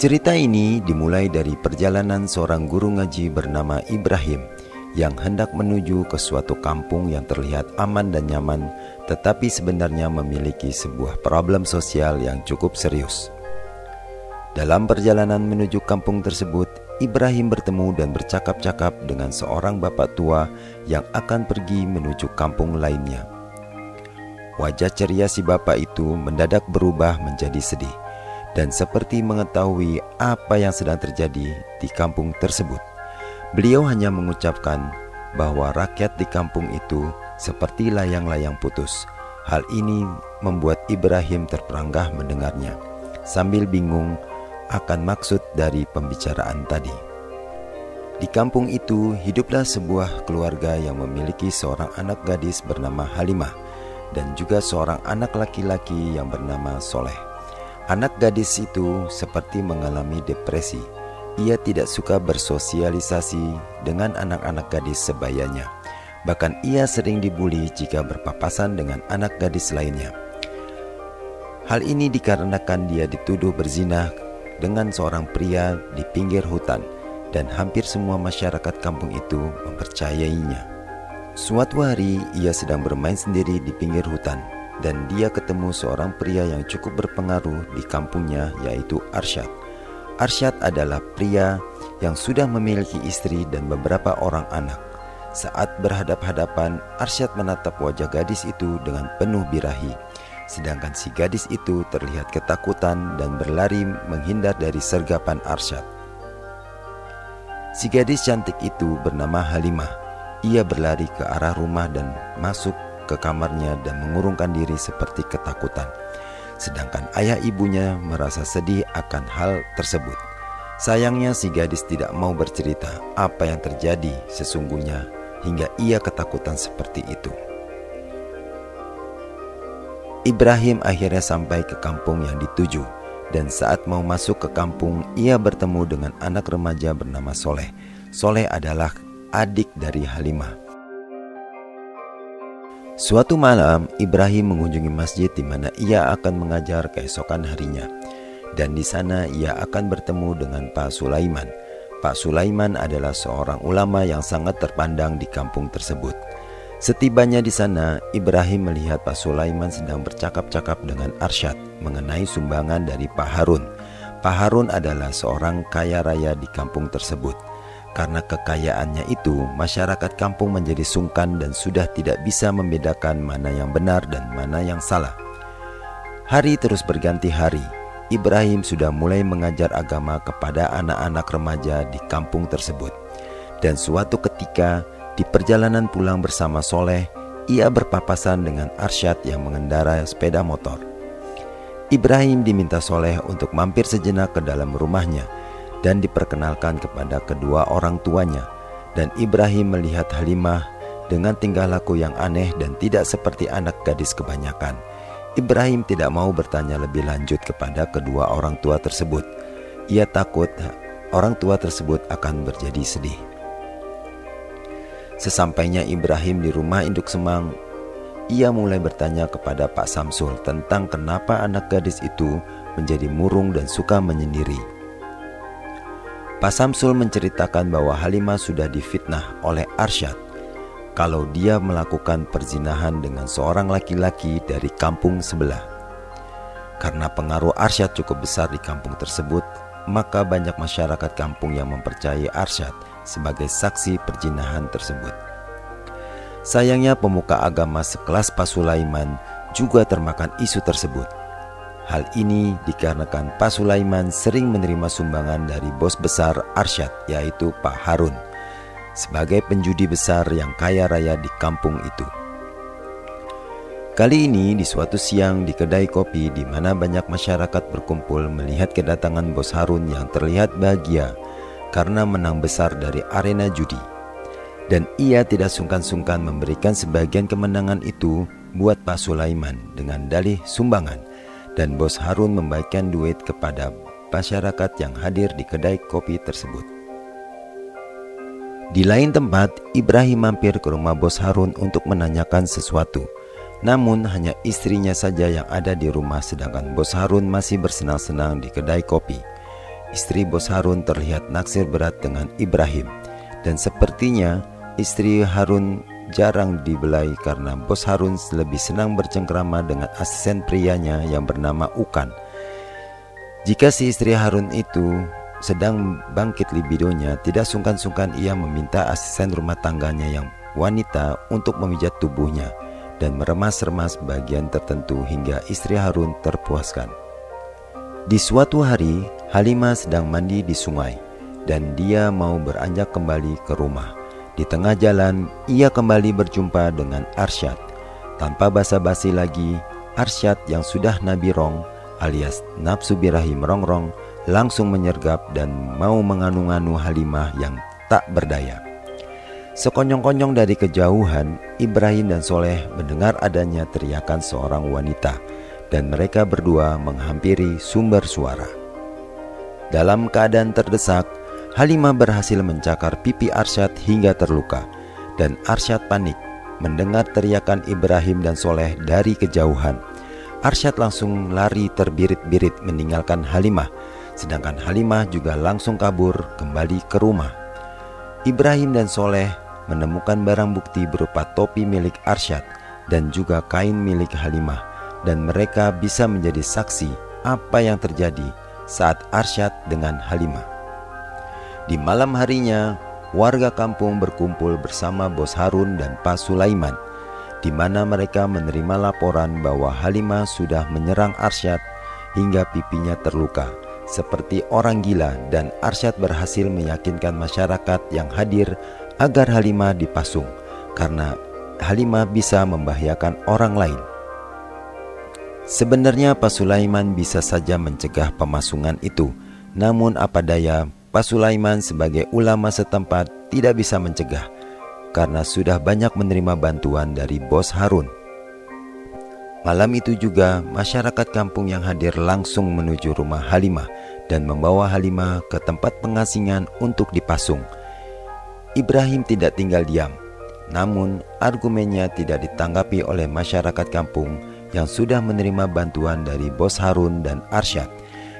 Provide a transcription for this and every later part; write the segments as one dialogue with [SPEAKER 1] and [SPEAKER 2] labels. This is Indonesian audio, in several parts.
[SPEAKER 1] Cerita ini dimulai dari perjalanan seorang guru ngaji bernama Ibrahim yang hendak menuju ke suatu kampung yang terlihat aman dan nyaman, tetapi sebenarnya memiliki sebuah problem sosial yang cukup serius. Dalam perjalanan menuju kampung tersebut, Ibrahim bertemu dan bercakap-cakap dengan seorang bapak tua yang akan pergi menuju kampung lainnya. Wajah ceria si bapak itu mendadak berubah menjadi sedih dan seperti mengetahui apa yang sedang terjadi di kampung tersebut. Beliau hanya mengucapkan bahwa rakyat di kampung itu seperti layang-layang putus. Hal ini membuat Ibrahim terperanggah mendengarnya, sambil bingung akan maksud dari pembicaraan tadi. Di kampung itu hiduplah sebuah keluarga yang memiliki seorang anak gadis bernama Halimah dan juga seorang anak laki-laki yang bernama Soleh. Anak gadis itu seperti mengalami depresi. Ia tidak suka bersosialisasi dengan anak-anak gadis sebayanya. Bahkan ia sering dibully jika berpapasan dengan anak gadis lainnya. Hal ini dikarenakan dia dituduh berzina dengan seorang pria di pinggir hutan dan hampir semua masyarakat kampung itu mempercayainya. Suatu hari ia sedang bermain sendiri di pinggir hutan dan dia ketemu seorang pria yang cukup berpengaruh di kampungnya yaitu Arsyad. Arsyad adalah pria yang sudah memiliki istri dan beberapa orang anak. Saat berhadap-hadapan, Arsyad menatap wajah gadis itu dengan penuh birahi. Sedangkan si gadis itu terlihat ketakutan dan berlari menghindar dari sergapan Arsyad. Si gadis cantik itu bernama Halimah. Ia berlari ke arah rumah dan masuk ke kamarnya dan mengurungkan diri seperti ketakutan. Sedangkan ayah ibunya merasa sedih akan hal tersebut. Sayangnya si gadis tidak mau bercerita apa yang terjadi sesungguhnya hingga ia ketakutan seperti itu. Ibrahim akhirnya sampai ke kampung yang dituju dan saat mau masuk ke kampung ia bertemu dengan anak remaja bernama Soleh. Soleh adalah adik dari Halimah. Suatu malam, Ibrahim mengunjungi masjid di mana ia akan mengajar keesokan harinya. Dan di sana ia akan bertemu dengan Pak Sulaiman. Pak Sulaiman adalah seorang ulama yang sangat terpandang di kampung tersebut. Setibanya di sana, Ibrahim melihat Pak Sulaiman sedang bercakap-cakap dengan Arsyad mengenai sumbangan dari Pak Harun. Pak Harun adalah seorang kaya raya di kampung tersebut. Karena kekayaannya itu, masyarakat kampung menjadi sungkan dan sudah tidak bisa membedakan mana yang benar dan mana yang salah. Hari terus berganti hari. Ibrahim sudah mulai mengajar agama kepada anak-anak remaja di kampung tersebut. Dan suatu ketika, di perjalanan pulang bersama Soleh, ia berpapasan dengan Arsyad yang mengendarai sepeda motor. Ibrahim diminta Soleh untuk mampir sejenak ke dalam rumahnya dan diperkenalkan kepada kedua orang tuanya. Dan Ibrahim melihat Halimah dengan tingkah laku yang aneh dan tidak seperti anak gadis kebanyakan. Ibrahim tidak mau bertanya lebih lanjut kepada kedua orang tua tersebut. Ia takut orang tua tersebut akan berjadi sedih. Sesampainya Ibrahim di rumah induk semang, ia mulai bertanya kepada Pak Samsul tentang kenapa anak gadis itu menjadi murung dan suka menyendiri. Pak Samsul menceritakan bahwa Halimah sudah difitnah oleh Arsyad kalau dia melakukan perzinahan dengan seorang laki-laki dari kampung sebelah. Karena pengaruh Arsyad cukup besar di kampung tersebut, maka banyak masyarakat kampung yang mempercayai Arsyad sebagai saksi perzinahan tersebut. Sayangnya pemuka agama sekelas Pak Sulaiman juga termakan isu tersebut Hal ini dikarenakan Pak Sulaiman sering menerima sumbangan dari bos besar Arsyad yaitu Pak Harun sebagai penjudi besar yang kaya raya di kampung itu. Kali ini di suatu siang di kedai kopi di mana banyak masyarakat berkumpul melihat kedatangan bos Harun yang terlihat bahagia karena menang besar dari arena judi. Dan ia tidak sungkan-sungkan memberikan sebagian kemenangan itu buat Pak Sulaiman dengan dalih sumbangan dan bos Harun membagikan duit kepada masyarakat yang hadir di kedai kopi tersebut. Di lain tempat, Ibrahim mampir ke rumah bos Harun untuk menanyakan sesuatu. Namun hanya istrinya saja yang ada di rumah sedangkan bos Harun masih bersenang-senang di kedai kopi. istri bos Harun terlihat naksir berat dengan Ibrahim. Dan sepertinya istri Harun jarang dibelai karena bos Harun lebih senang bercengkrama dengan asisten prianya yang bernama Ukan. Jika si istri Harun itu sedang bangkit libidonya, tidak sungkan-sungkan ia meminta asisten rumah tangganya yang wanita untuk memijat tubuhnya dan meremas-remas bagian tertentu hingga istri Harun terpuaskan. Di suatu hari, Halimah sedang mandi di sungai dan dia mau beranjak kembali ke rumah. Di tengah jalan, ia kembali berjumpa dengan Arsyad. Tanpa basa-basi lagi, Arsyad yang sudah Nabi Rong alias nafsu birahi merongrong langsung menyergap dan mau menganu-nganu Halimah yang tak berdaya. Sekonyong-konyong dari kejauhan, Ibrahim dan Soleh mendengar adanya teriakan seorang wanita dan mereka berdua menghampiri sumber suara. Dalam keadaan terdesak, Halimah berhasil mencakar pipi Arsyad hingga terluka dan Arsyad panik mendengar teriakan Ibrahim dan Soleh dari kejauhan. Arsyad langsung lari terbirit-birit meninggalkan Halimah, sedangkan Halimah juga langsung kabur kembali ke rumah. Ibrahim dan Soleh menemukan barang bukti berupa topi milik Arsyad dan juga kain milik Halimah dan mereka bisa menjadi saksi apa yang terjadi saat Arsyad dengan Halimah. Di malam harinya, warga kampung berkumpul bersama Bos Harun dan Pak Sulaiman – di mana mereka menerima laporan bahwa Halimah sudah menyerang Arsyad hingga pipinya terluka seperti orang gila dan Arsyad berhasil meyakinkan masyarakat yang hadir agar Halimah dipasung karena Halimah bisa membahayakan orang lain. Sebenarnya Pak Sulaiman bisa saja mencegah pemasungan itu, namun apa daya Pak Sulaiman sebagai ulama setempat tidak bisa mencegah karena sudah banyak menerima bantuan dari bos Harun. Malam itu juga masyarakat kampung yang hadir langsung menuju rumah Halimah dan membawa Halimah ke tempat pengasingan untuk dipasung. Ibrahim tidak tinggal diam, namun argumennya tidak ditanggapi oleh masyarakat kampung yang sudah menerima bantuan dari bos Harun dan Arsyad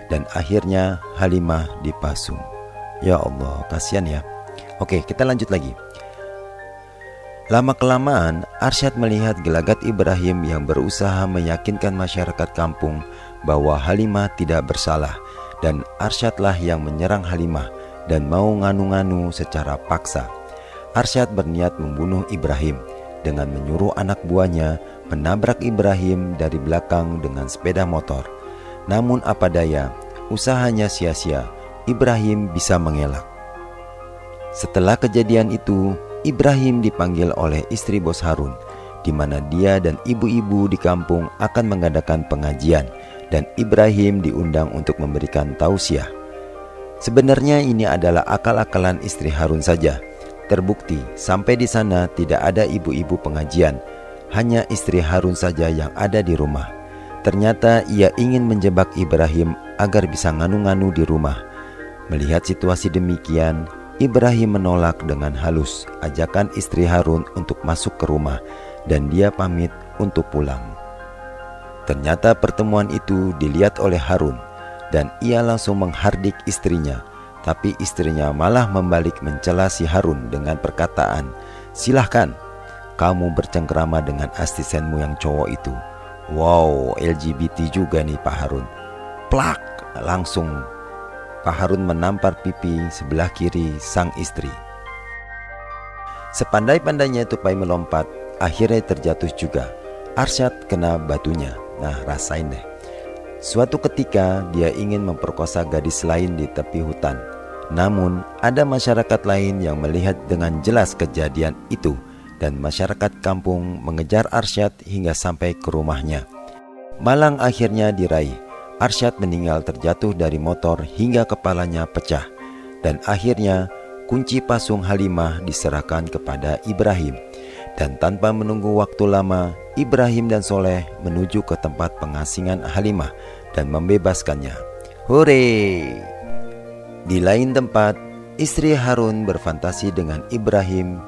[SPEAKER 1] dan akhirnya Halimah dipasung. Ya Allah, kasihan ya. Oke, kita lanjut lagi. Lama-kelamaan, Arsyad melihat gelagat Ibrahim yang berusaha meyakinkan masyarakat kampung bahwa Halimah tidak bersalah dan Arsyadlah yang menyerang Halimah dan mau nganu-nganu secara paksa. Arsyad berniat membunuh Ibrahim dengan menyuruh anak buahnya menabrak Ibrahim dari belakang dengan sepeda motor. Namun apa daya, usahanya sia-sia. Ibrahim bisa mengelak. Setelah kejadian itu, Ibrahim dipanggil oleh istri bos Harun, di mana dia dan ibu-ibu di kampung akan mengadakan pengajian, dan Ibrahim diundang untuk memberikan tausiah. Sebenarnya ini adalah akal-akalan istri Harun saja. Terbukti sampai di sana tidak ada ibu-ibu pengajian, hanya istri Harun saja yang ada di rumah. Ternyata ia ingin menjebak Ibrahim agar bisa nganu-nganu di rumah. Melihat situasi demikian, Ibrahim menolak dengan halus ajakan istri Harun untuk masuk ke rumah dan dia pamit untuk pulang. Ternyata pertemuan itu dilihat oleh Harun dan ia langsung menghardik istrinya. Tapi istrinya malah membalik mencela si Harun dengan perkataan, Silahkan, kamu bercengkrama dengan asistenmu yang cowok itu. Wow, LGBT juga nih Pak Harun. Plak, langsung Pak Harun menampar pipi sebelah kiri sang istri. Sepandai-pandainya tupai melompat, akhirnya terjatuh juga. Arsyad kena batunya. Nah, rasain deh. Suatu ketika dia ingin memperkosa gadis lain di tepi hutan. Namun, ada masyarakat lain yang melihat dengan jelas kejadian itu dan masyarakat kampung mengejar Arsyad hingga sampai ke rumahnya. Malang akhirnya diraih Arsyad meninggal terjatuh dari motor hingga kepalanya pecah dan akhirnya kunci pasung Halimah diserahkan kepada Ibrahim dan tanpa menunggu waktu lama Ibrahim dan Soleh menuju ke tempat pengasingan Halimah dan membebaskannya. Hore! Di lain tempat, istri Harun berfantasi dengan Ibrahim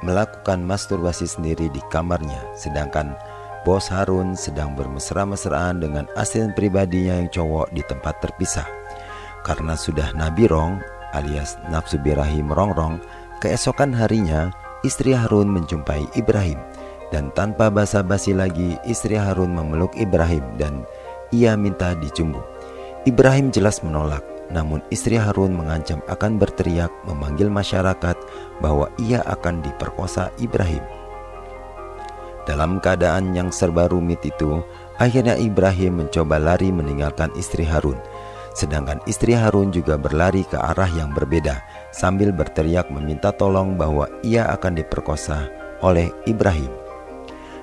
[SPEAKER 1] melakukan masturbasi sendiri di kamarnya sedangkan Bos Harun sedang bermesra-mesraan dengan asisten pribadinya yang cowok di tempat terpisah. karena sudah nabirong alias nafsu birahi merongrong, keesokan harinya istri Harun menjumpai Ibrahim dan tanpa basa-basi lagi istri Harun memeluk Ibrahim dan ia minta dicumbu. Ibrahim jelas menolak, namun istri Harun mengancam akan berteriak memanggil masyarakat bahwa ia akan diperkosa Ibrahim. Dalam keadaan yang serba rumit itu, akhirnya Ibrahim mencoba lari meninggalkan istri Harun. Sedangkan istri Harun juga berlari ke arah yang berbeda sambil berteriak meminta tolong bahwa ia akan diperkosa oleh Ibrahim.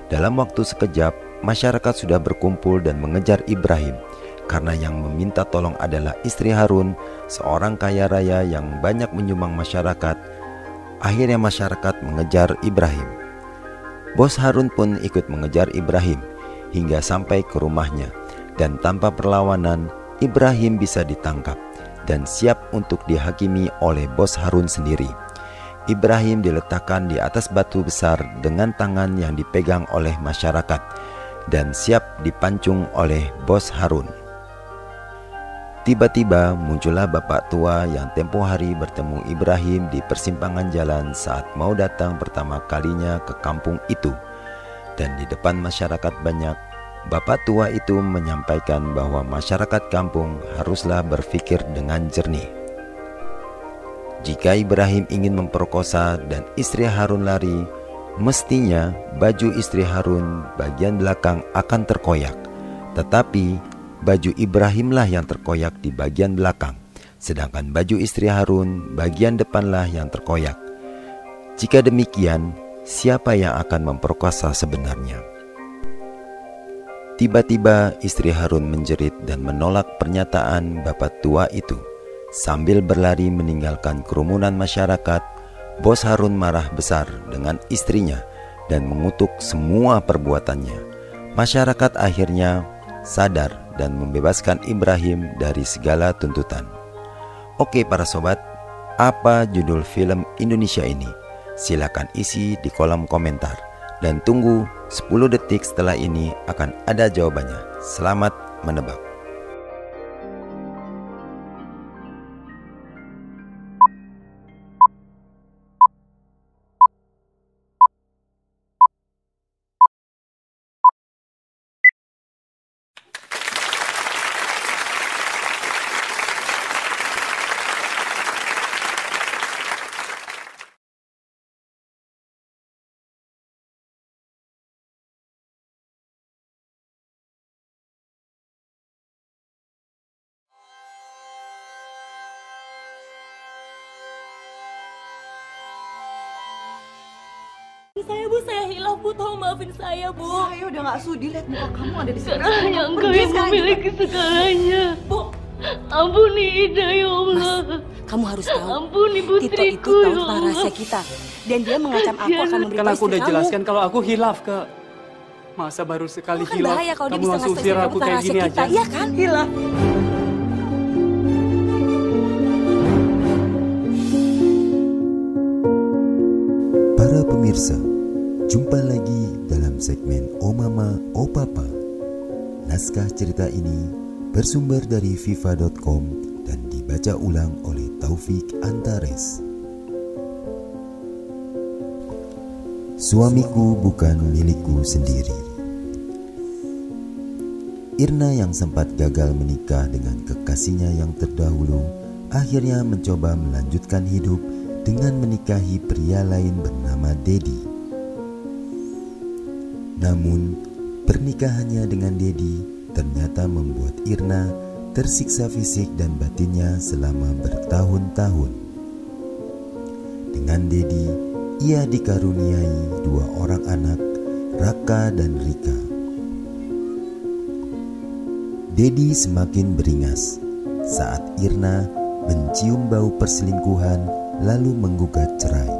[SPEAKER 1] Dalam waktu sekejap, masyarakat sudah berkumpul dan mengejar Ibrahim karena yang meminta tolong adalah istri Harun, seorang kaya raya yang banyak menyumbang masyarakat. Akhirnya masyarakat mengejar Ibrahim. Bos Harun pun ikut mengejar Ibrahim hingga sampai ke rumahnya dan tanpa perlawanan Ibrahim bisa ditangkap dan siap untuk dihakimi oleh bos Harun sendiri. Ibrahim diletakkan di atas batu besar dengan tangan yang dipegang oleh masyarakat dan siap dipancung oleh bos Harun. Tiba-tiba muncullah bapak tua yang tempo hari bertemu Ibrahim di persimpangan jalan saat mau datang pertama kalinya ke kampung itu. Dan di depan masyarakat banyak, bapak tua itu menyampaikan bahwa masyarakat kampung haruslah berpikir dengan jernih. Jika Ibrahim ingin memperkosa dan istri Harun lari, mestinya baju istri Harun bagian belakang akan terkoyak. Tetapi baju Ibrahimlah yang terkoyak di bagian belakang, sedangkan baju istri Harun bagian depanlah yang terkoyak. Jika demikian, siapa yang akan memperkosa sebenarnya? Tiba-tiba istri Harun menjerit dan menolak pernyataan bapak tua itu. Sambil berlari meninggalkan kerumunan masyarakat, bos Harun marah besar dengan istrinya dan mengutuk semua perbuatannya. Masyarakat akhirnya sadar dan membebaskan Ibrahim dari segala tuntutan. Oke para sobat, apa judul film Indonesia ini? Silakan isi di kolom komentar dan tunggu 10 detik setelah ini akan ada jawabannya. Selamat menebak.
[SPEAKER 2] Saya bu. Saya
[SPEAKER 3] udah gak sudi lihat muka kamu ada di sini.
[SPEAKER 2] Karena yang engkau
[SPEAKER 3] Pergi
[SPEAKER 2] yang memiliki segalanya.
[SPEAKER 3] Bu,
[SPEAKER 2] Ampuni Ida ya Allah.
[SPEAKER 3] kamu harus tahu.
[SPEAKER 2] Ampuni
[SPEAKER 3] Tito itu
[SPEAKER 2] putriku
[SPEAKER 3] tahu
[SPEAKER 2] ya Allah.
[SPEAKER 3] rahasia kita. Dan dia mengancam aku akan memberi
[SPEAKER 4] Kan aku udah
[SPEAKER 3] kamu.
[SPEAKER 4] jelaskan kalau aku hilaf ke masa baru sekali
[SPEAKER 3] kan
[SPEAKER 4] hilaf.
[SPEAKER 3] bahaya kalau dia
[SPEAKER 4] kamu
[SPEAKER 3] bisa
[SPEAKER 4] langsung usir aku kayak gini
[SPEAKER 3] kita.
[SPEAKER 4] aja.
[SPEAKER 3] Iya kan? Hilaf.
[SPEAKER 1] Para pemirsa, jumpa lagi segmen O Mama O Papa. Naskah cerita ini bersumber dari viva.com dan dibaca ulang oleh Taufik Antares. Suamiku bukan milikku sendiri. Irna yang sempat gagal menikah dengan kekasihnya yang terdahulu akhirnya mencoba melanjutkan hidup dengan menikahi pria lain bernama Dedi. Namun, pernikahannya dengan Dedi ternyata membuat Irna tersiksa fisik dan batinnya selama bertahun-tahun. Dengan Dedi, ia dikaruniai dua orang anak, Raka dan Rika. Dedi semakin beringas saat Irna mencium bau perselingkuhan lalu menggugat cerai.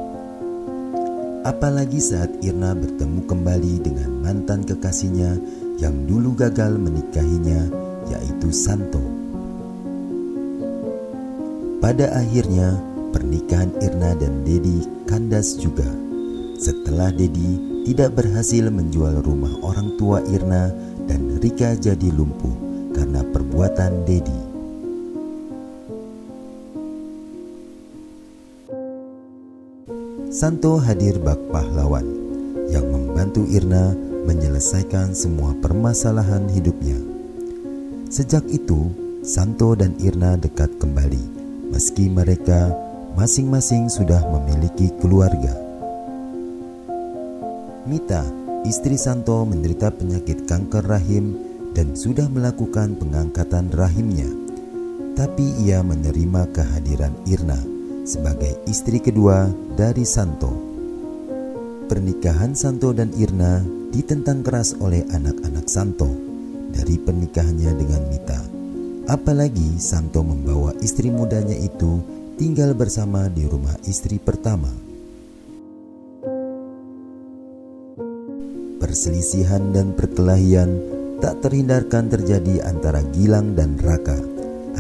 [SPEAKER 1] Apalagi saat Irna bertemu kembali dengan mantan kekasihnya yang dulu gagal menikahinya, yaitu Santo. Pada akhirnya, pernikahan Irna dan Dedi kandas juga. Setelah Dedi tidak berhasil menjual rumah orang tua Irna dan Rika jadi lumpuh karena perbuatan Dedi. Santo hadir bak pahlawan yang membantu Irna menyelesaikan semua permasalahan hidupnya. Sejak itu, Santo dan Irna dekat kembali, meski mereka masing-masing sudah memiliki keluarga. Mita, istri Santo, menderita penyakit kanker rahim dan sudah melakukan pengangkatan rahimnya. Tapi ia menerima kehadiran Irna sebagai istri kedua dari Santo. Pernikahan Santo dan Irna ditentang keras oleh anak-anak Santo dari pernikahannya dengan Mita. Apalagi Santo membawa istri mudanya itu tinggal bersama di rumah istri pertama. Perselisihan dan perkelahian tak terhindarkan terjadi antara Gilang dan Raka,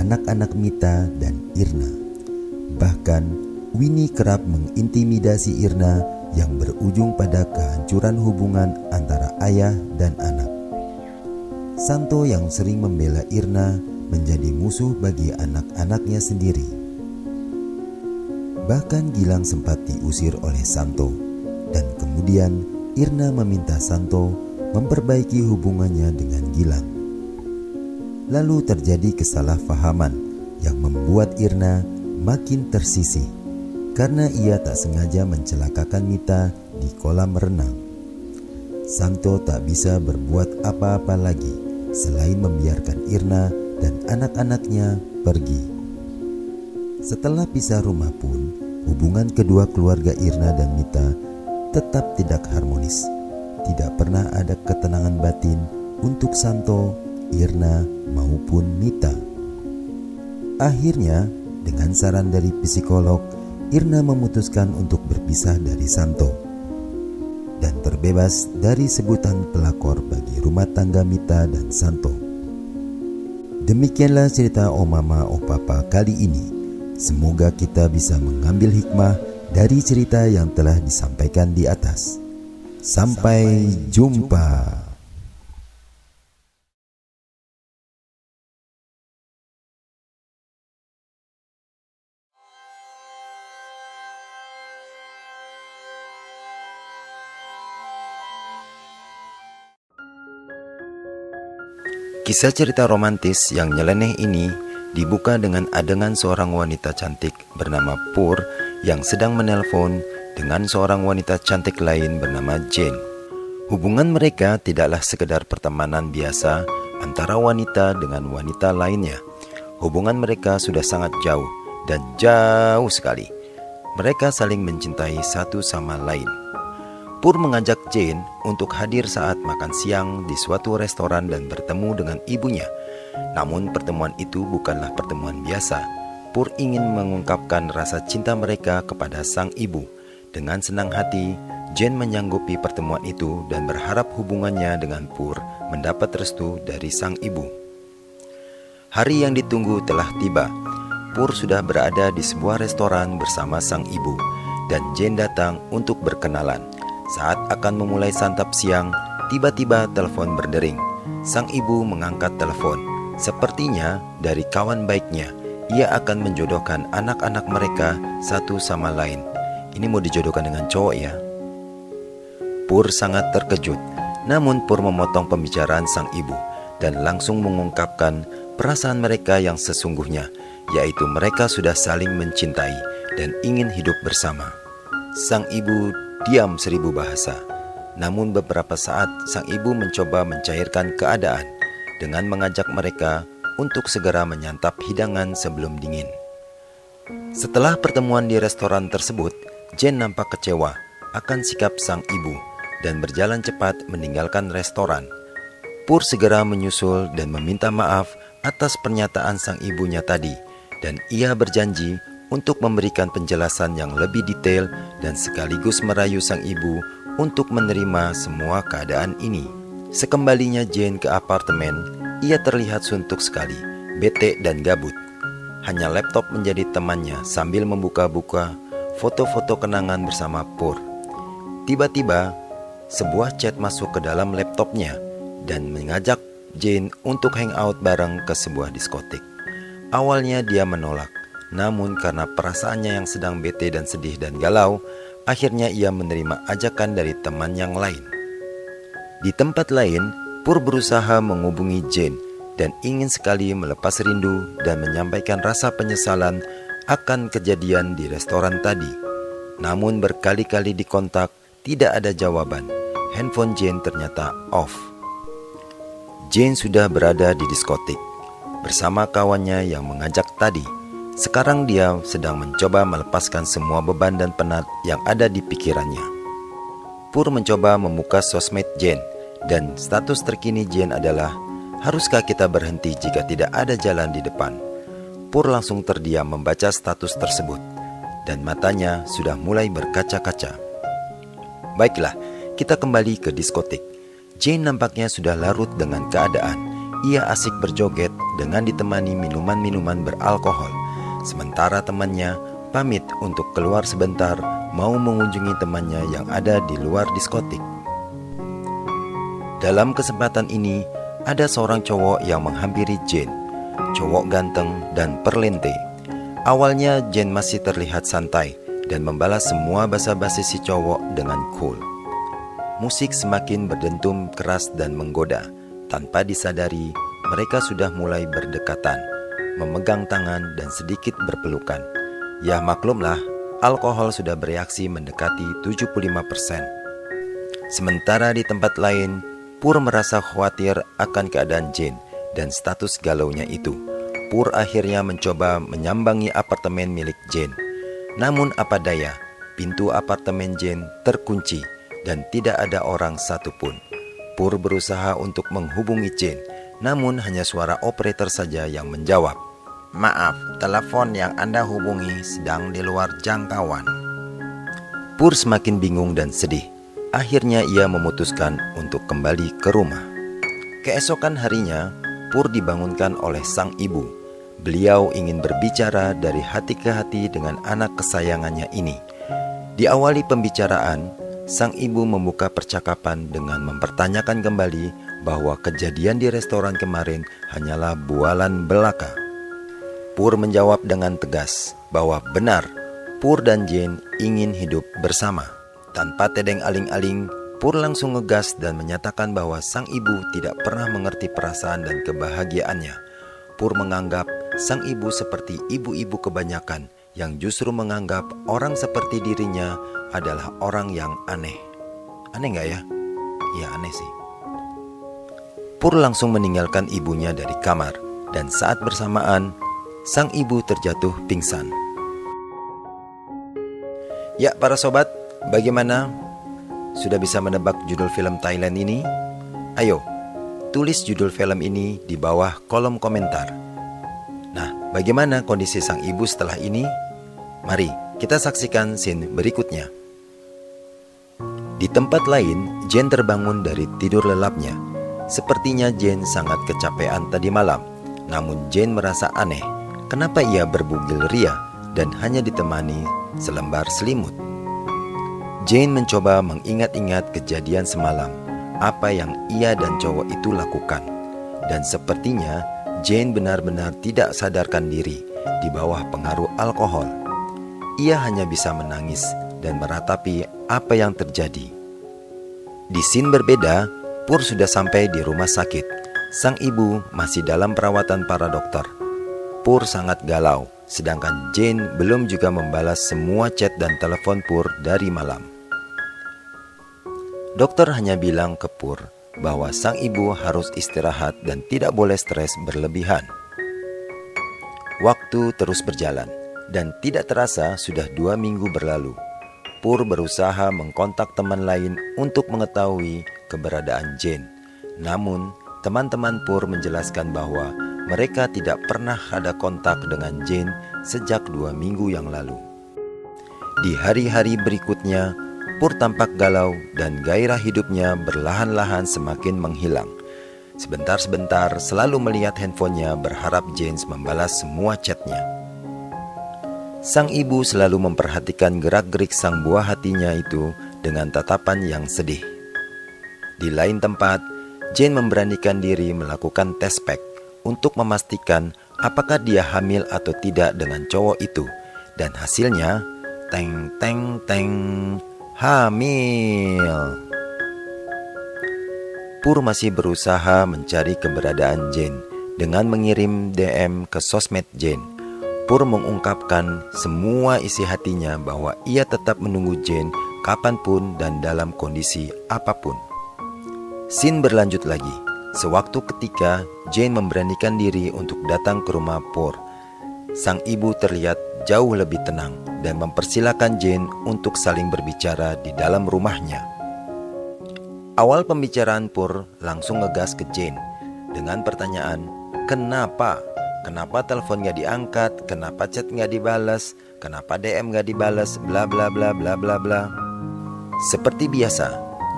[SPEAKER 1] anak-anak Mita dan Irna. Bahkan, Winnie kerap mengintimidasi Irna yang berujung pada kehancuran hubungan antara ayah dan anak. Santo yang sering membela Irna menjadi musuh bagi anak-anaknya sendiri. Bahkan Gilang sempat diusir oleh Santo, dan kemudian Irna meminta Santo memperbaiki hubungannya dengan Gilang. Lalu terjadi kesalahpahaman yang membuat Irna makin tersisih karena ia tak sengaja mencelakakan Mita di kolam renang. Santo tak bisa berbuat apa-apa lagi selain membiarkan Irna dan anak-anaknya pergi. Setelah pisah rumah pun, hubungan kedua keluarga Irna dan Mita tetap tidak harmonis. Tidak pernah ada ketenangan batin untuk Santo, Irna, maupun Mita. Akhirnya, dengan saran dari psikolog, Irna memutuskan untuk berpisah dari Santo dan terbebas dari sebutan pelakor bagi rumah tangga Mita dan Santo. Demikianlah cerita Om Mama Om Papa kali ini. Semoga kita bisa mengambil hikmah dari cerita yang telah disampaikan di atas. Sampai jumpa. Kisah cerita romantis yang nyeleneh ini dibuka dengan adegan seorang wanita cantik bernama Pur yang sedang menelpon dengan seorang wanita cantik lain bernama Jane. Hubungan mereka tidaklah sekedar pertemanan biasa antara wanita dengan wanita lainnya. Hubungan mereka sudah sangat jauh dan jauh sekali. Mereka saling mencintai satu sama lain. Pur mengajak Jane untuk hadir saat makan siang di suatu restoran dan bertemu dengan ibunya. Namun pertemuan itu bukanlah pertemuan biasa. Pur ingin mengungkapkan rasa cinta mereka kepada sang ibu. Dengan senang hati, Jane menyanggupi pertemuan itu dan berharap hubungannya dengan Pur mendapat restu dari sang ibu. Hari yang ditunggu telah tiba. Pur sudah berada di sebuah restoran bersama sang ibu dan Jane datang untuk berkenalan. Saat akan memulai santap siang, tiba-tiba telepon berdering. Sang ibu mengangkat telepon. Sepertinya dari kawan baiknya, ia akan menjodohkan anak-anak mereka satu sama lain. Ini mau dijodohkan dengan cowok ya. Pur sangat terkejut, namun Pur memotong pembicaraan sang ibu dan langsung mengungkapkan perasaan mereka yang sesungguhnya, yaitu mereka sudah saling mencintai dan ingin hidup bersama. Sang ibu diam seribu bahasa. Namun beberapa saat sang ibu mencoba mencairkan keadaan dengan mengajak mereka untuk segera menyantap hidangan sebelum dingin. Setelah pertemuan di restoran tersebut, Jen nampak kecewa akan sikap sang ibu dan berjalan cepat meninggalkan restoran. Pur segera menyusul dan meminta maaf atas pernyataan sang ibunya tadi dan ia berjanji untuk memberikan penjelasan yang lebih detail dan sekaligus merayu sang ibu untuk menerima semua keadaan ini. Sekembalinya Jane ke apartemen, ia terlihat suntuk sekali, bete dan gabut. Hanya laptop menjadi temannya sambil membuka-buka foto-foto kenangan bersama Pur. Tiba-tiba, sebuah chat masuk ke dalam laptopnya dan mengajak Jane untuk hangout bareng ke sebuah diskotik. Awalnya dia menolak, namun karena perasaannya yang sedang bete dan sedih dan galau, akhirnya ia menerima ajakan dari teman yang lain. Di tempat lain, Pur berusaha menghubungi Jane dan ingin sekali melepas rindu dan menyampaikan rasa penyesalan akan kejadian di restoran tadi. Namun berkali-kali dikontak, tidak ada jawaban. Handphone Jane ternyata off. Jane sudah berada di diskotik bersama kawannya yang mengajak tadi. Sekarang dia sedang mencoba melepaskan semua beban dan penat yang ada di pikirannya. Pur mencoba membuka sosmed Jane dan status terkini Jane adalah Haruskah kita berhenti jika tidak ada jalan di depan? Pur langsung terdiam membaca status tersebut dan matanya sudah mulai berkaca-kaca. Baiklah, kita kembali ke diskotik. Jane nampaknya sudah larut dengan keadaan. Ia asik berjoget dengan ditemani minuman-minuman beralkohol. Sementara temannya pamit untuk keluar sebentar mau mengunjungi temannya yang ada di luar diskotik. Dalam kesempatan ini, ada seorang cowok yang menghampiri Jane. Cowok ganteng dan perlente. Awalnya Jane masih terlihat santai dan membalas semua basa-basi si cowok dengan cool. Musik semakin berdentum keras dan menggoda. Tanpa disadari, mereka sudah mulai berdekatan, memegang tangan dan sedikit berpelukan. Ya maklumlah, alkohol sudah bereaksi mendekati 75%. Sementara di tempat lain, Pur merasa khawatir akan keadaan Jane dan status galaunya itu. Pur akhirnya mencoba menyambangi apartemen milik Jane. Namun apa daya, pintu apartemen Jane terkunci dan tidak ada orang satupun. Pur berusaha untuk menghubungi Jane, namun hanya suara operator saja yang menjawab. Maaf, telepon yang Anda hubungi sedang di luar jangkauan. Pur semakin bingung dan sedih. Akhirnya ia memutuskan untuk kembali ke rumah. Keesokan harinya, Pur dibangunkan oleh sang ibu. Beliau ingin berbicara dari hati ke hati dengan anak kesayangannya ini. Diawali pembicaraan, sang ibu membuka percakapan dengan mempertanyakan kembali bahwa kejadian di restoran kemarin hanyalah bualan belaka. Pur menjawab dengan tegas bahwa benar Pur dan Jane ingin hidup bersama. Tanpa tedeng aling-aling, Pur langsung ngegas dan menyatakan bahwa sang ibu tidak pernah mengerti perasaan dan kebahagiaannya. Pur menganggap sang ibu seperti ibu-ibu kebanyakan yang justru menganggap orang seperti dirinya adalah orang yang aneh. Aneh nggak ya? Ya aneh sih. Pur langsung meninggalkan ibunya dari kamar dan saat bersamaan sang ibu terjatuh pingsan. Ya para sobat, bagaimana? Sudah bisa menebak judul film Thailand ini? Ayo, tulis judul film ini di bawah kolom komentar. Nah, bagaimana kondisi sang ibu setelah ini? Mari kita saksikan scene berikutnya. Di tempat lain, Jen terbangun dari tidur lelapnya. Sepertinya Jen sangat kecapean tadi malam. Namun Jen merasa aneh. Kenapa ia berbugil ria dan hanya ditemani selembar selimut? Jane mencoba mengingat-ingat kejadian semalam, apa yang ia dan cowok itu lakukan. Dan sepertinya Jane benar-benar tidak sadarkan diri di bawah pengaruh alkohol. Ia hanya bisa menangis dan meratapi apa yang terjadi. Di scene berbeda, Pur sudah sampai di rumah sakit. Sang ibu masih dalam perawatan para dokter. Pur sangat galau, sedangkan Jane belum juga membalas semua chat dan telepon Pur dari malam. Dokter hanya bilang ke Pur bahwa sang ibu harus istirahat dan tidak boleh stres berlebihan. Waktu terus berjalan dan tidak terasa sudah dua minggu berlalu. Pur berusaha mengkontak teman lain untuk mengetahui keberadaan Jane. Namun, teman-teman Pur menjelaskan bahwa mereka tidak pernah ada kontak dengan Jane sejak dua minggu yang lalu. Di hari-hari berikutnya, Pur tampak galau dan gairah hidupnya berlahan-lahan semakin menghilang. Sebentar-sebentar selalu melihat handphonenya berharap James membalas semua chatnya. Sang ibu selalu memperhatikan gerak-gerik sang buah hatinya itu dengan tatapan yang sedih. Di lain tempat, Jane memberanikan diri melakukan tes pack untuk memastikan apakah dia hamil atau tidak dengan cowok itu. Dan hasilnya, Teng teng teng Hamil Pur masih berusaha mencari keberadaan Jane dengan mengirim DM ke sosmed Jane. Pur mengungkapkan semua isi hatinya bahwa ia tetap menunggu Jane kapan pun dan dalam kondisi apa pun. Sin berlanjut lagi. Sewaktu ketika Jane memberanikan diri untuk datang ke rumah Pur, sang ibu terlihat jauh lebih tenang dan mempersilahkan Jane untuk saling berbicara di dalam rumahnya. Awal pembicaraan Pur langsung ngegas ke Jane dengan pertanyaan, kenapa? Kenapa telepon gak diangkat? Kenapa chat gak dibalas? Kenapa DM gak dibalas? Bla bla bla bla bla bla. Seperti biasa,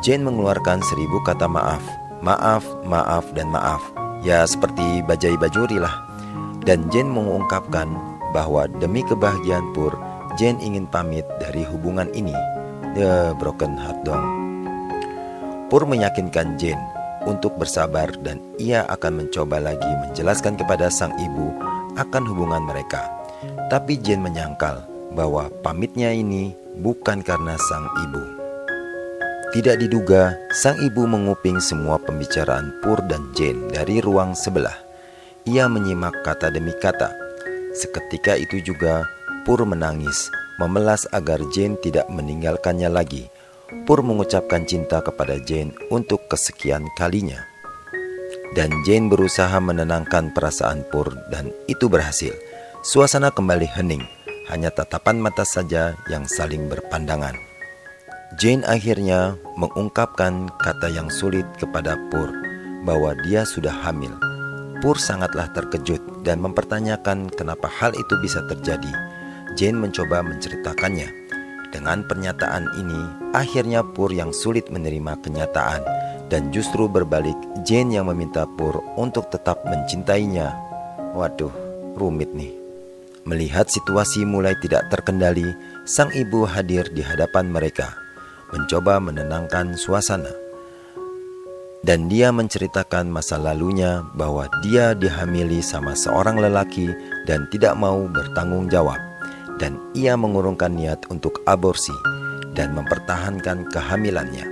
[SPEAKER 1] Jane mengeluarkan seribu kata maaf. Maaf, maaf, dan maaf. Ya seperti bajai bajuri lah. Dan Jane mengungkapkan bahwa demi kebahagiaan Pur, Jane ingin pamit dari hubungan ini. The broken heart dong. Pur meyakinkan Jane untuk bersabar dan ia akan mencoba lagi menjelaskan kepada sang ibu akan hubungan mereka. Tapi Jane menyangkal bahwa pamitnya ini bukan karena sang ibu. Tidak diduga, sang ibu menguping semua pembicaraan Pur dan Jane dari ruang sebelah. Ia menyimak kata demi kata. Seketika itu juga, Pur menangis, memelas agar Jane tidak meninggalkannya lagi Pur mengucapkan cinta kepada Jane untuk kesekian kalinya. Dan Jane berusaha menenangkan perasaan Pur dan itu berhasil. Suasana kembali hening, hanya tatapan mata saja yang saling berpandangan. Jane akhirnya mengungkapkan kata yang sulit kepada Pur bahwa dia sudah hamil. Pur sangatlah terkejut dan mempertanyakan kenapa hal itu bisa terjadi. Jane mencoba menceritakannya. Dengan pernyataan ini, akhirnya Pur yang sulit menerima kenyataan dan justru berbalik Jane yang meminta Pur untuk tetap mencintainya. Waduh, rumit nih. Melihat situasi mulai tidak terkendali, sang ibu hadir di hadapan mereka, mencoba menenangkan suasana. Dan dia menceritakan masa lalunya bahwa dia dihamili sama seorang lelaki dan tidak mau bertanggung jawab dan ia mengurungkan niat untuk aborsi dan mempertahankan kehamilannya.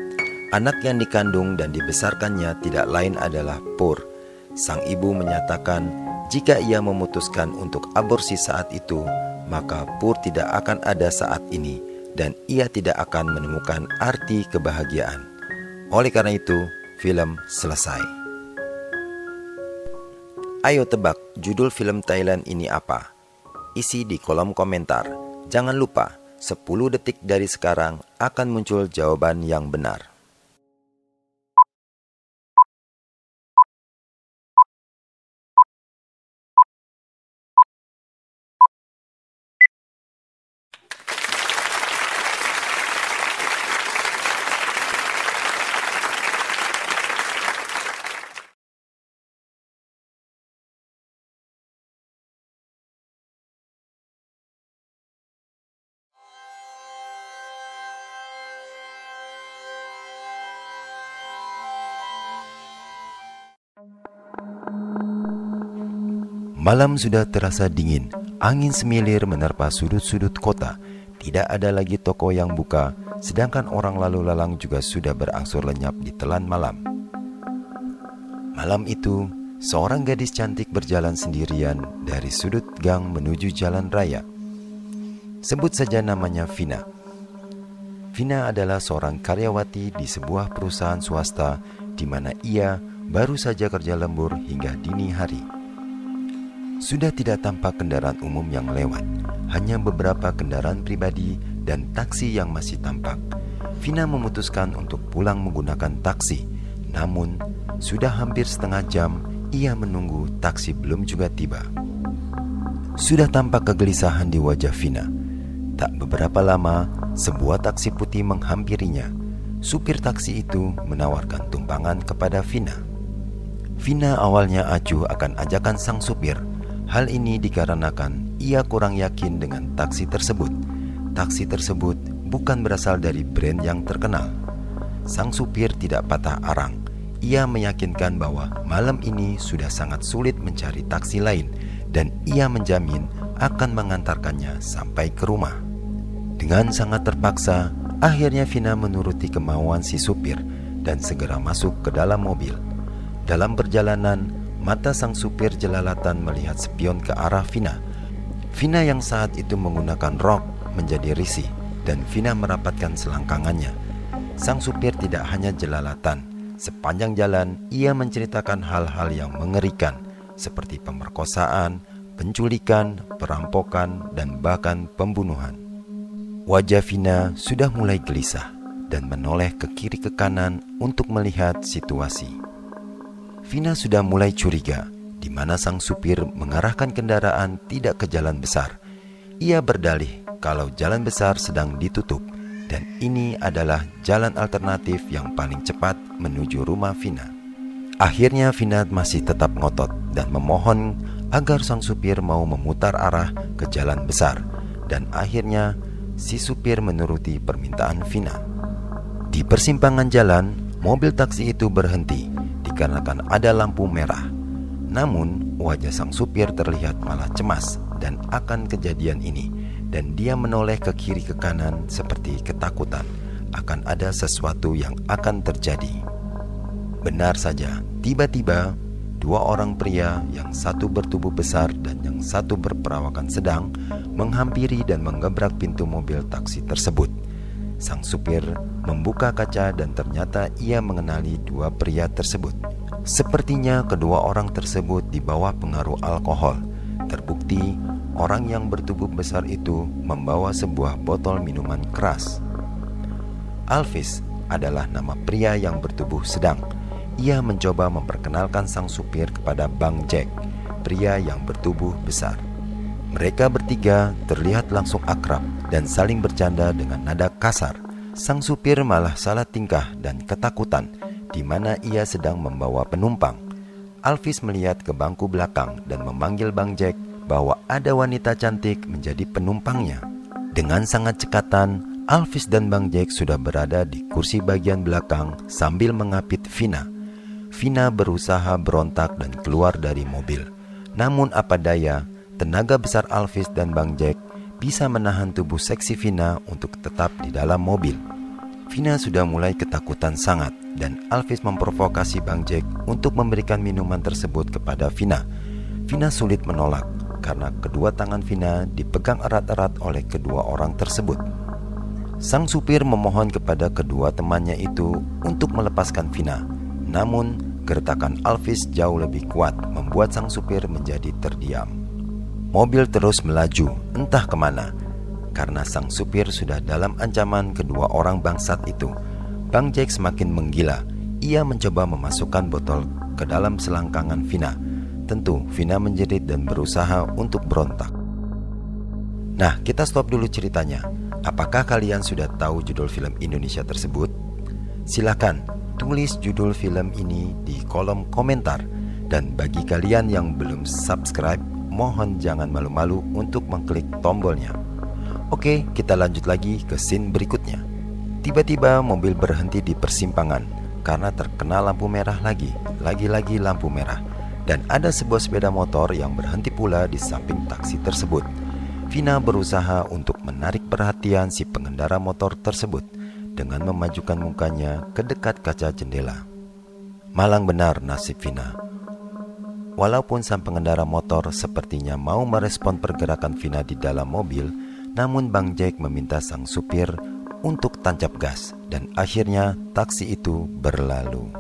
[SPEAKER 1] Anak yang dikandung dan dibesarkannya tidak lain adalah Pur. Sang ibu menyatakan jika ia memutuskan untuk aborsi saat itu, maka Pur tidak akan ada saat ini dan ia tidak akan menemukan arti kebahagiaan. Oleh karena itu, film selesai. Ayo tebak judul film Thailand ini apa? isi di kolom komentar. Jangan lupa, 10 detik dari sekarang akan muncul jawaban yang benar. Malam sudah terasa dingin, angin semilir menerpa sudut-sudut kota. Tidak ada lagi toko yang buka, sedangkan orang lalu lalang juga sudah berangsur lenyap di telan malam. Malam itu, seorang gadis cantik berjalan sendirian dari sudut gang menuju jalan raya. Sebut saja namanya Vina. Vina adalah seorang karyawati di sebuah perusahaan swasta di mana ia baru saja kerja lembur hingga dini hari. Sudah tidak tampak kendaraan umum yang lewat, hanya beberapa kendaraan pribadi dan taksi yang masih tampak. Vina memutuskan untuk pulang menggunakan taksi, namun sudah hampir setengah jam ia menunggu taksi belum juga tiba. Sudah tampak kegelisahan di wajah Vina. Tak beberapa lama, sebuah taksi putih menghampirinya. Supir taksi itu menawarkan tumpangan kepada Vina. Vina awalnya acuh akan ajakan sang supir, Hal ini dikarenakan ia kurang yakin dengan taksi tersebut. Taksi tersebut bukan berasal dari brand yang terkenal. Sang supir tidak patah arang. Ia meyakinkan bahwa malam ini sudah sangat sulit mencari taksi lain dan ia menjamin akan mengantarkannya sampai ke rumah. Dengan sangat terpaksa, akhirnya Vina menuruti kemauan si supir dan segera masuk ke dalam mobil. Dalam perjalanan, mata sang supir jelalatan melihat spion ke arah Vina. Vina yang saat itu menggunakan rok menjadi risih dan Vina merapatkan selangkangannya. Sang supir tidak hanya jelalatan, sepanjang jalan ia menceritakan hal-hal yang mengerikan seperti pemerkosaan, penculikan, perampokan, dan bahkan pembunuhan. Wajah Vina sudah mulai gelisah dan menoleh ke kiri ke kanan untuk melihat situasi. Vina sudah mulai curiga di mana sang supir mengarahkan kendaraan tidak ke jalan besar. Ia berdalih kalau jalan besar sedang ditutup dan ini adalah jalan alternatif yang paling cepat menuju rumah Vina. Akhirnya Vina masih tetap ngotot dan memohon agar sang supir mau memutar arah ke jalan besar dan akhirnya si supir menuruti permintaan Vina. Di persimpangan jalan, mobil taksi itu berhenti dikarenakan ada lampu merah. Namun, wajah sang supir terlihat malah cemas dan akan kejadian ini dan dia menoleh ke kiri ke kanan seperti ketakutan akan ada sesuatu yang akan terjadi. Benar saja, tiba-tiba dua orang pria yang satu bertubuh besar dan yang satu berperawakan sedang menghampiri dan menggebrak pintu mobil taksi tersebut. Sang supir membuka kaca dan ternyata ia mengenali dua pria tersebut. Sepertinya kedua orang tersebut di bawah pengaruh alkohol. Terbukti orang yang bertubuh besar itu membawa sebuah botol minuman keras. Alvis adalah nama pria yang bertubuh sedang ia mencoba memperkenalkan sang supir kepada Bang Jack, pria yang bertubuh besar. Mereka bertiga terlihat langsung akrab dan saling bercanda dengan nada kasar. Sang supir malah salah tingkah dan ketakutan di mana ia sedang membawa penumpang. Alvis melihat ke bangku belakang dan memanggil Bang Jack bahwa ada wanita cantik menjadi penumpangnya. Dengan sangat cekatan, Alvis dan Bang Jack sudah berada di kursi bagian belakang sambil mengapit Vina Vina berusaha berontak dan keluar dari mobil. Namun apa daya, tenaga besar Alvis dan Bang Jack bisa menahan tubuh seksi Vina untuk tetap di dalam mobil. Vina sudah mulai ketakutan sangat dan Alvis memprovokasi Bang Jack untuk memberikan minuman tersebut kepada Vina. Vina sulit menolak karena kedua tangan Vina dipegang erat-erat oleh kedua orang tersebut. Sang supir memohon kepada kedua temannya itu untuk melepaskan Vina. Namun, Gertakan Alvis jauh lebih kuat membuat sang supir menjadi terdiam. Mobil terus melaju, entah ke mana, karena sang supir sudah dalam ancaman kedua orang bangsat itu. Bang Jack semakin menggila. Ia mencoba memasukkan botol ke dalam selangkangan Vina. Tentu, Vina menjerit dan berusaha untuk berontak. Nah, kita stop dulu ceritanya. Apakah kalian sudah tahu judul film Indonesia tersebut? Silakan tulis judul film ini di kolom komentar. Dan bagi kalian yang belum subscribe, mohon jangan malu-malu untuk mengklik tombolnya. Oke, kita lanjut lagi ke scene berikutnya. Tiba-tiba mobil berhenti di persimpangan karena terkena lampu merah lagi, lagi-lagi lampu merah. Dan ada sebuah sepeda motor yang berhenti pula di samping taksi tersebut. Vina berusaha untuk menarik perhatian si pengendara motor tersebut dengan memajukan mukanya ke dekat kaca jendela. Malang benar nasib Vina. Walaupun sang pengendara motor sepertinya mau merespon pergerakan Vina di dalam mobil, namun Bang Jack meminta sang supir untuk tancap gas dan akhirnya taksi itu berlalu.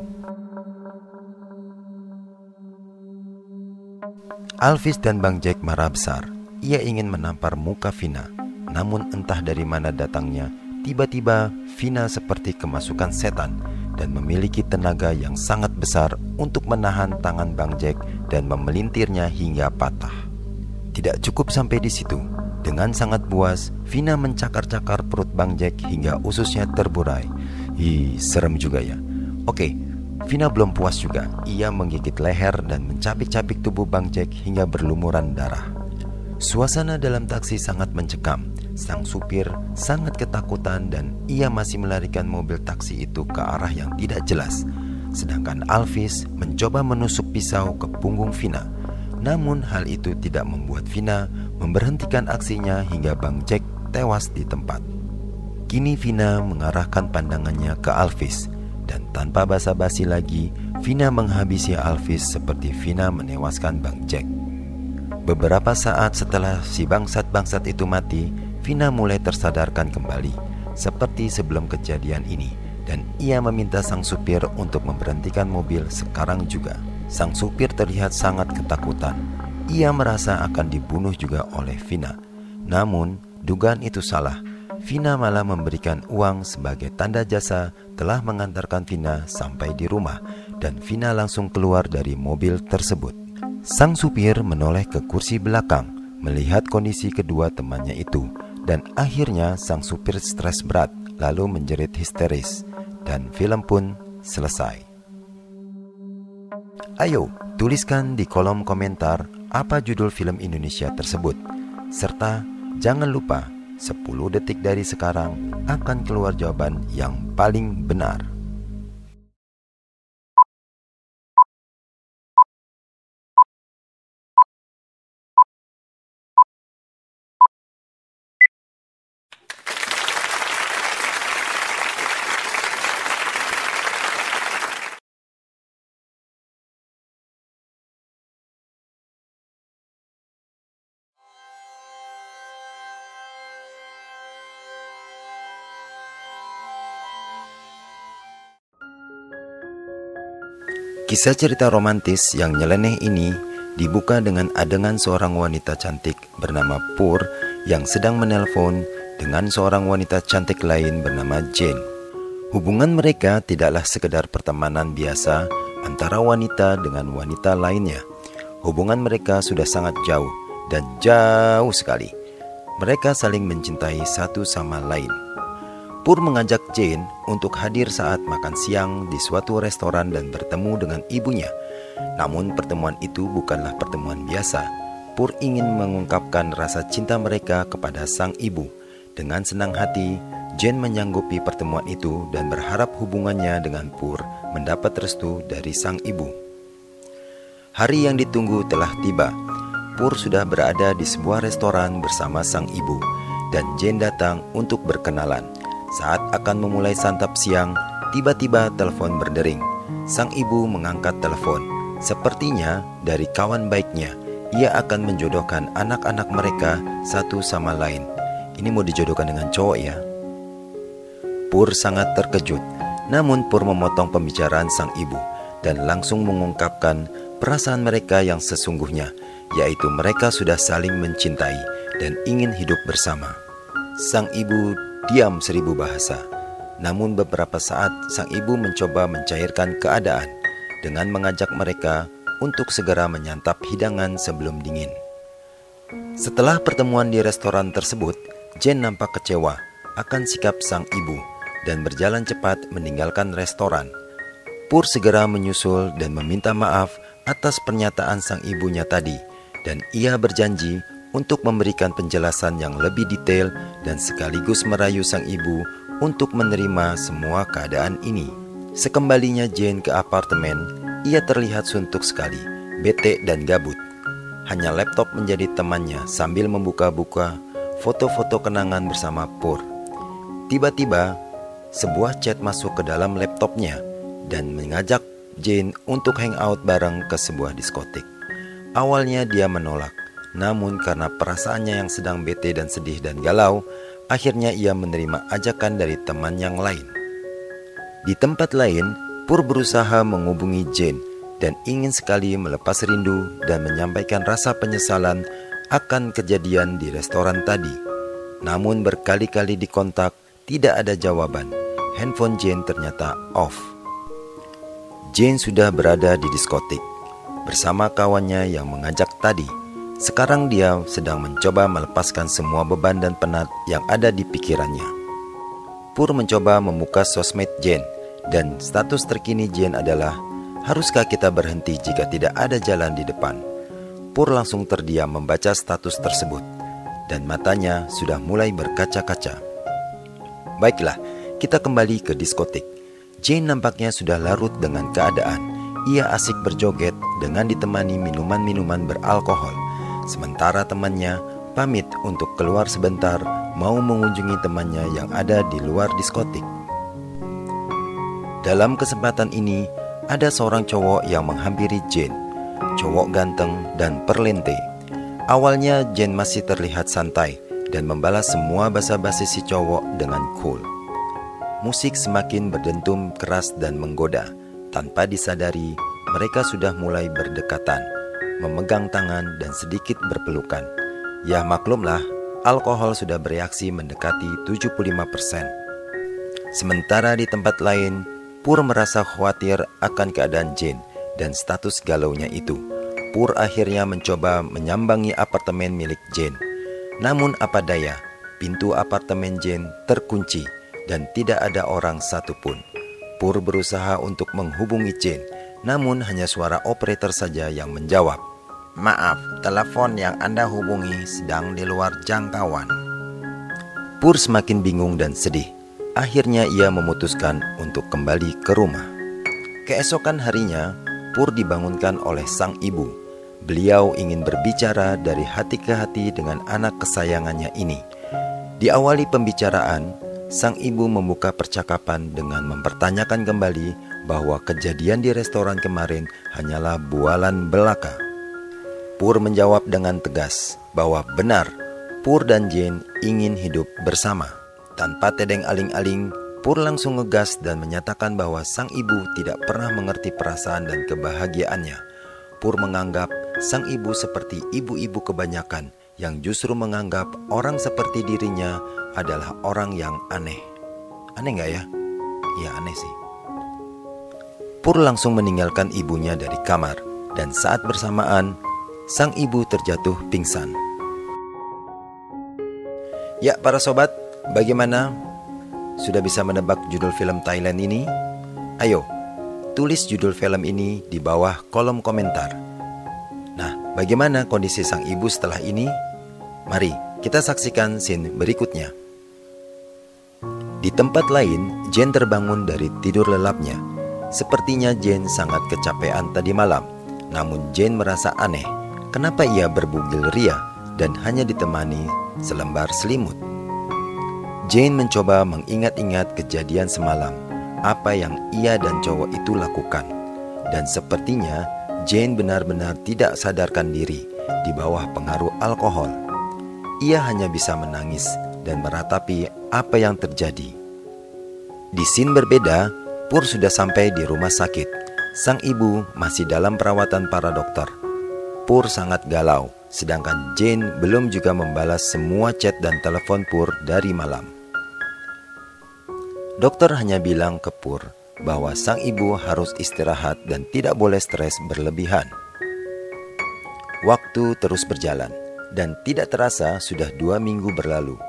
[SPEAKER 1] Alvis dan Bang Jack marah besar. Ia ingin menampar muka Vina, namun entah dari mana datangnya, Tiba-tiba, Vina seperti kemasukan setan dan memiliki tenaga yang sangat besar untuk menahan tangan Bang Jack dan memelintirnya hingga patah. Tidak cukup sampai di situ. Dengan sangat buas, Vina mencakar-cakar perut Bang Jack hingga ususnya terburai. Ih, serem juga ya. Oke, Vina belum puas juga. Ia menggigit leher dan mencapik-capik tubuh Bang Jack hingga berlumuran darah. Suasana dalam taksi sangat mencekam Sang supir sangat ketakutan dan ia masih melarikan mobil taksi itu ke arah yang tidak jelas. Sedangkan Alvis mencoba menusuk pisau ke punggung Vina. Namun hal itu tidak membuat Vina memberhentikan aksinya hingga Bang Jack tewas di tempat. Kini Vina mengarahkan pandangannya ke Alvis dan tanpa basa-basi lagi, Vina menghabisi Alvis seperti Vina menewaskan Bang Jack. Beberapa saat setelah si bangsat-bangsat itu mati, Vina mulai tersadarkan kembali, seperti sebelum kejadian ini, dan ia meminta sang supir untuk memberhentikan mobil sekarang juga. Sang supir terlihat sangat ketakutan. Ia merasa akan dibunuh juga oleh Vina. Namun, dugaan itu salah. Vina malah memberikan uang sebagai tanda jasa telah mengantarkan Vina sampai di rumah dan Vina langsung keluar dari mobil tersebut. Sang supir menoleh ke kursi belakang melihat kondisi kedua temannya itu dan akhirnya sang supir stres berat lalu menjerit histeris dan film pun selesai. Ayo, tuliskan di kolom komentar apa judul film Indonesia tersebut serta jangan lupa 10 detik dari sekarang akan keluar jawaban yang paling benar. Kisah cerita romantis yang nyeleneh ini dibuka dengan adegan seorang wanita cantik bernama Pur yang sedang menelpon dengan seorang wanita cantik lain bernama Jane. Hubungan mereka tidaklah sekedar pertemanan biasa antara wanita dengan wanita lainnya. Hubungan mereka sudah sangat jauh dan jauh sekali. Mereka saling mencintai satu sama lain. Pur mengajak Jane untuk hadir saat makan siang di suatu restoran dan bertemu dengan ibunya. Namun pertemuan itu bukanlah pertemuan biasa. Pur ingin mengungkapkan rasa cinta mereka kepada sang ibu. Dengan senang hati, Jane menyanggupi pertemuan itu dan berharap hubungannya dengan Pur mendapat restu dari sang ibu. Hari yang ditunggu telah tiba. Pur sudah berada di sebuah restoran bersama sang ibu dan Jane datang untuk berkenalan. Saat akan memulai santap siang, tiba-tiba telepon berdering. Sang ibu mengangkat telepon. Sepertinya dari kawan baiknya, ia akan menjodohkan anak-anak mereka satu sama lain. Ini mau dijodohkan dengan cowok ya. Pur sangat terkejut, namun Pur memotong pembicaraan sang ibu dan langsung mengungkapkan perasaan mereka yang sesungguhnya, yaitu mereka sudah saling mencintai dan ingin hidup bersama. Sang ibu diam seribu bahasa. Namun beberapa saat sang ibu mencoba mencairkan keadaan dengan mengajak mereka untuk segera menyantap hidangan sebelum dingin. Setelah pertemuan di restoran tersebut, Jane nampak kecewa akan sikap sang ibu dan berjalan cepat meninggalkan restoran. Pur segera menyusul dan meminta maaf atas pernyataan sang ibunya tadi dan ia berjanji untuk memberikan penjelasan yang lebih detail dan sekaligus merayu sang ibu untuk menerima semua keadaan ini. Sekembalinya Jane ke apartemen, ia terlihat suntuk sekali, bete dan gabut. Hanya laptop menjadi temannya sambil membuka-buka foto-foto kenangan bersama Pur. Tiba-tiba, sebuah chat masuk ke dalam laptopnya dan mengajak Jane untuk hangout bareng ke sebuah diskotik. Awalnya dia menolak, namun karena perasaannya yang sedang bete dan sedih dan galau, akhirnya ia menerima ajakan dari teman yang lain. Di tempat lain, Pur berusaha menghubungi Jane dan ingin sekali melepas rindu dan menyampaikan rasa penyesalan akan kejadian di restoran tadi. Namun berkali-kali dikontak, tidak ada jawaban. Handphone Jane ternyata off. Jane sudah berada di diskotik bersama kawannya yang mengajak tadi. Sekarang dia sedang mencoba melepaskan semua beban dan penat yang ada di pikirannya. Pur mencoba membuka sosmed Jane dan status terkini Jane adalah Haruskah kita berhenti jika tidak ada jalan di depan? Pur langsung terdiam membaca status tersebut dan matanya sudah mulai berkaca-kaca. Baiklah, kita kembali ke diskotik. Jane nampaknya sudah larut dengan keadaan. Ia asik berjoget dengan ditemani minuman-minuman beralkohol. Sementara temannya, pamit untuk keluar sebentar mau mengunjungi temannya yang ada di luar diskotik. Dalam kesempatan ini, ada seorang cowok yang menghampiri Jane. Cowok ganteng dan perlente. Awalnya Jane masih terlihat santai dan membalas semua basa-basi si cowok dengan cool. Musik semakin berdentum keras dan menggoda. Tanpa disadari, mereka sudah mulai berdekatan, memegang tangan dan sedikit berpelukan. Ya maklumlah, alkohol sudah bereaksi mendekati 75%. Sementara di tempat lain, Pur merasa khawatir akan keadaan Jane dan status galaunya itu. Pur akhirnya mencoba menyambangi apartemen milik Jane. Namun apa daya, pintu apartemen Jane terkunci dan tidak ada orang satupun. Pur berusaha untuk menghubungi Jane, namun hanya suara operator saja yang menjawab. Maaf, telepon yang Anda hubungi sedang di luar jangkauan. Pur semakin bingung dan sedih. Akhirnya ia memutuskan untuk kembali ke rumah. Keesokan harinya, Pur dibangunkan oleh sang ibu. Beliau ingin berbicara dari hati ke hati dengan anak kesayangannya ini. Diawali pembicaraan, sang ibu membuka percakapan dengan mempertanyakan kembali bahwa kejadian di restoran kemarin hanyalah bualan belaka. Pur menjawab dengan tegas bahwa benar Pur dan Jane ingin hidup bersama. Tanpa tedeng aling-aling, Pur langsung ngegas dan menyatakan bahwa sang ibu tidak pernah mengerti perasaan dan kebahagiaannya. Pur menganggap sang ibu seperti ibu-ibu kebanyakan yang justru menganggap orang seperti dirinya adalah orang yang aneh. Aneh nggak ya? Ya aneh sih. Pur langsung meninggalkan ibunya dari kamar dan saat bersamaan sang ibu terjatuh pingsan. Ya para sobat, Bagaimana? Sudah bisa menebak judul film Thailand ini? Ayo, tulis judul film ini di bawah kolom komentar. Nah, bagaimana kondisi sang ibu setelah ini? Mari kita saksikan scene berikutnya. Di tempat lain, Jane terbangun dari tidur lelapnya. Sepertinya Jane sangat kecapean tadi malam. Namun Jane merasa aneh. Kenapa ia berbugil ria dan hanya ditemani selembar selimut? Jane mencoba mengingat-ingat kejadian semalam, apa yang ia dan cowok itu lakukan. Dan sepertinya Jane benar-benar tidak sadarkan diri di bawah pengaruh alkohol. Ia hanya bisa menangis dan meratapi apa yang terjadi. Di scene berbeda, Pur sudah sampai di rumah sakit. Sang ibu masih dalam perawatan para dokter. Pur sangat galau, sedangkan Jane belum juga membalas semua chat dan telepon Pur dari malam. Dokter hanya bilang ke Pur bahwa sang ibu harus istirahat dan tidak boleh stres berlebihan. Waktu terus berjalan dan tidak terasa sudah dua minggu berlalu.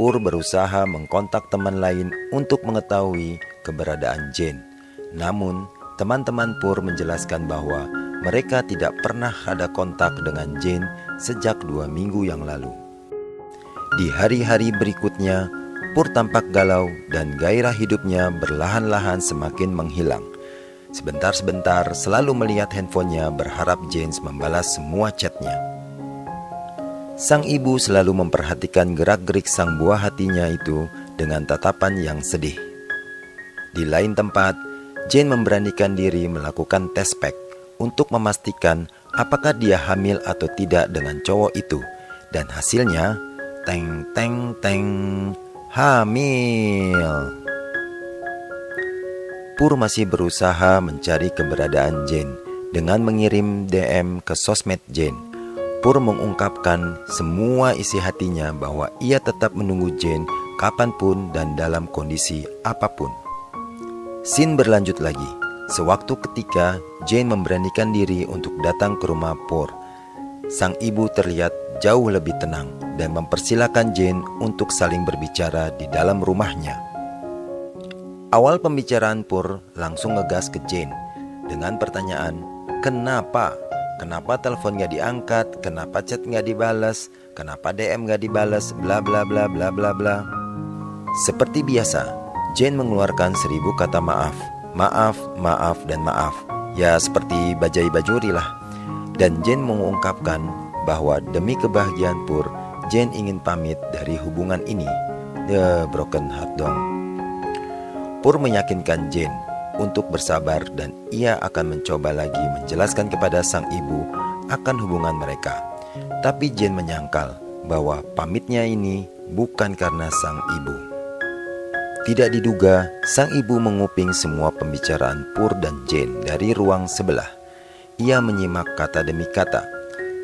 [SPEAKER 1] Pur berusaha mengkontak teman lain untuk mengetahui keberadaan Jane. Namun, teman-teman Pur menjelaskan bahwa mereka tidak pernah ada kontak dengan Jane sejak dua minggu yang lalu. Di hari-hari berikutnya, Pur tampak galau dan gairah hidupnya berlahan-lahan semakin menghilang. Sebentar-sebentar selalu melihat handphonenya berharap James membalas semua chatnya. Sang ibu selalu memperhatikan gerak-gerik sang buah hatinya itu dengan tatapan yang sedih. Di lain tempat, Jane memberanikan diri melakukan tes pack untuk memastikan apakah dia hamil atau tidak dengan cowok itu. Dan hasilnya, teng teng teng, hamil. Pur masih berusaha mencari keberadaan Jane dengan mengirim DM ke sosmed Jane. Pur mengungkapkan semua isi hatinya bahwa ia tetap menunggu Jane kapan pun dan dalam kondisi apa pun. Sin berlanjut lagi. Sewaktu ketika Jane memberanikan diri untuk datang ke rumah Pur, sang ibu terlihat jauh lebih tenang dan mempersilahkan Jane untuk saling berbicara di dalam rumahnya. Awal pembicaraan Pur langsung ngegas ke Jane dengan pertanyaan, Kenapa? Kenapa telepon gak diangkat? Kenapa chat gak dibalas? Kenapa DM gak dibalas? Bla bla bla bla bla bla. Seperti biasa, Jane mengeluarkan seribu kata maaf. Maaf, maaf, dan maaf. Ya seperti bajai bajuri lah. Dan Jane mengungkapkan bahwa demi kebahagiaan Pur, Jane ingin pamit dari hubungan ini. The broken heart dong. Pur meyakinkan Jane untuk bersabar dan ia akan mencoba lagi menjelaskan kepada sang ibu akan hubungan mereka. Tapi Jane menyangkal bahwa pamitnya ini bukan karena sang ibu. Tidak diduga, sang ibu menguping semua pembicaraan Pur dan Jane dari ruang sebelah. Ia menyimak kata demi kata.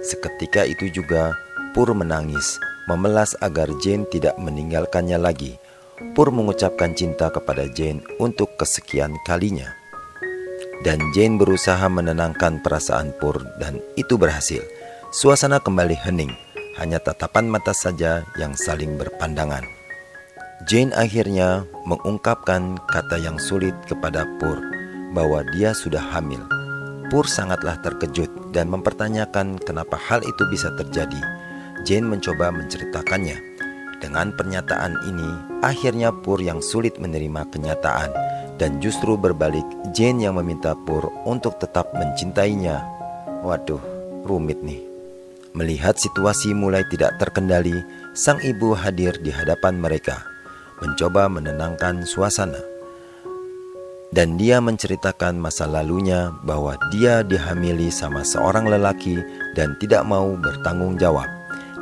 [SPEAKER 1] Seketika itu juga Pur menangis, memelas agar Jane tidak meninggalkannya lagi. Pur mengucapkan cinta kepada Jane untuk kesekian kalinya. Dan Jane berusaha menenangkan perasaan Pur dan itu berhasil. Suasana kembali hening, hanya tatapan mata saja yang saling berpandangan. Jane akhirnya mengungkapkan kata yang sulit kepada Pur bahwa dia sudah hamil. Pur sangatlah terkejut dan mempertanyakan kenapa hal itu bisa terjadi. Jane mencoba menceritakannya. Dengan pernyataan ini, akhirnya Pur yang sulit menerima kenyataan dan justru berbalik Jane yang meminta Pur untuk tetap mencintainya. Waduh, rumit nih. Melihat situasi mulai tidak terkendali, sang ibu hadir di hadapan mereka mencoba menenangkan suasana. Dan dia menceritakan masa lalunya bahwa dia dihamili sama seorang lelaki dan tidak mau bertanggung jawab.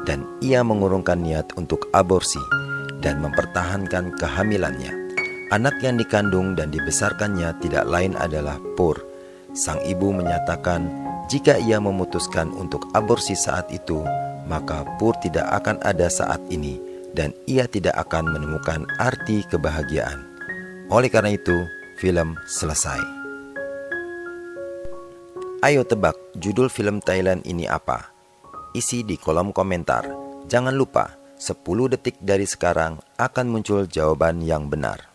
[SPEAKER 1] Dan ia mengurungkan niat untuk aborsi dan mempertahankan kehamilannya. Anak yang dikandung dan dibesarkannya tidak lain adalah Pur. Sang ibu menyatakan jika ia memutuskan untuk aborsi saat itu, maka Pur tidak akan ada saat ini dan ia tidak akan menemukan arti kebahagiaan. Oleh karena itu, film selesai. Ayo tebak judul film Thailand ini apa? Isi di kolom komentar. Jangan lupa, 10 detik dari sekarang akan muncul jawaban yang benar.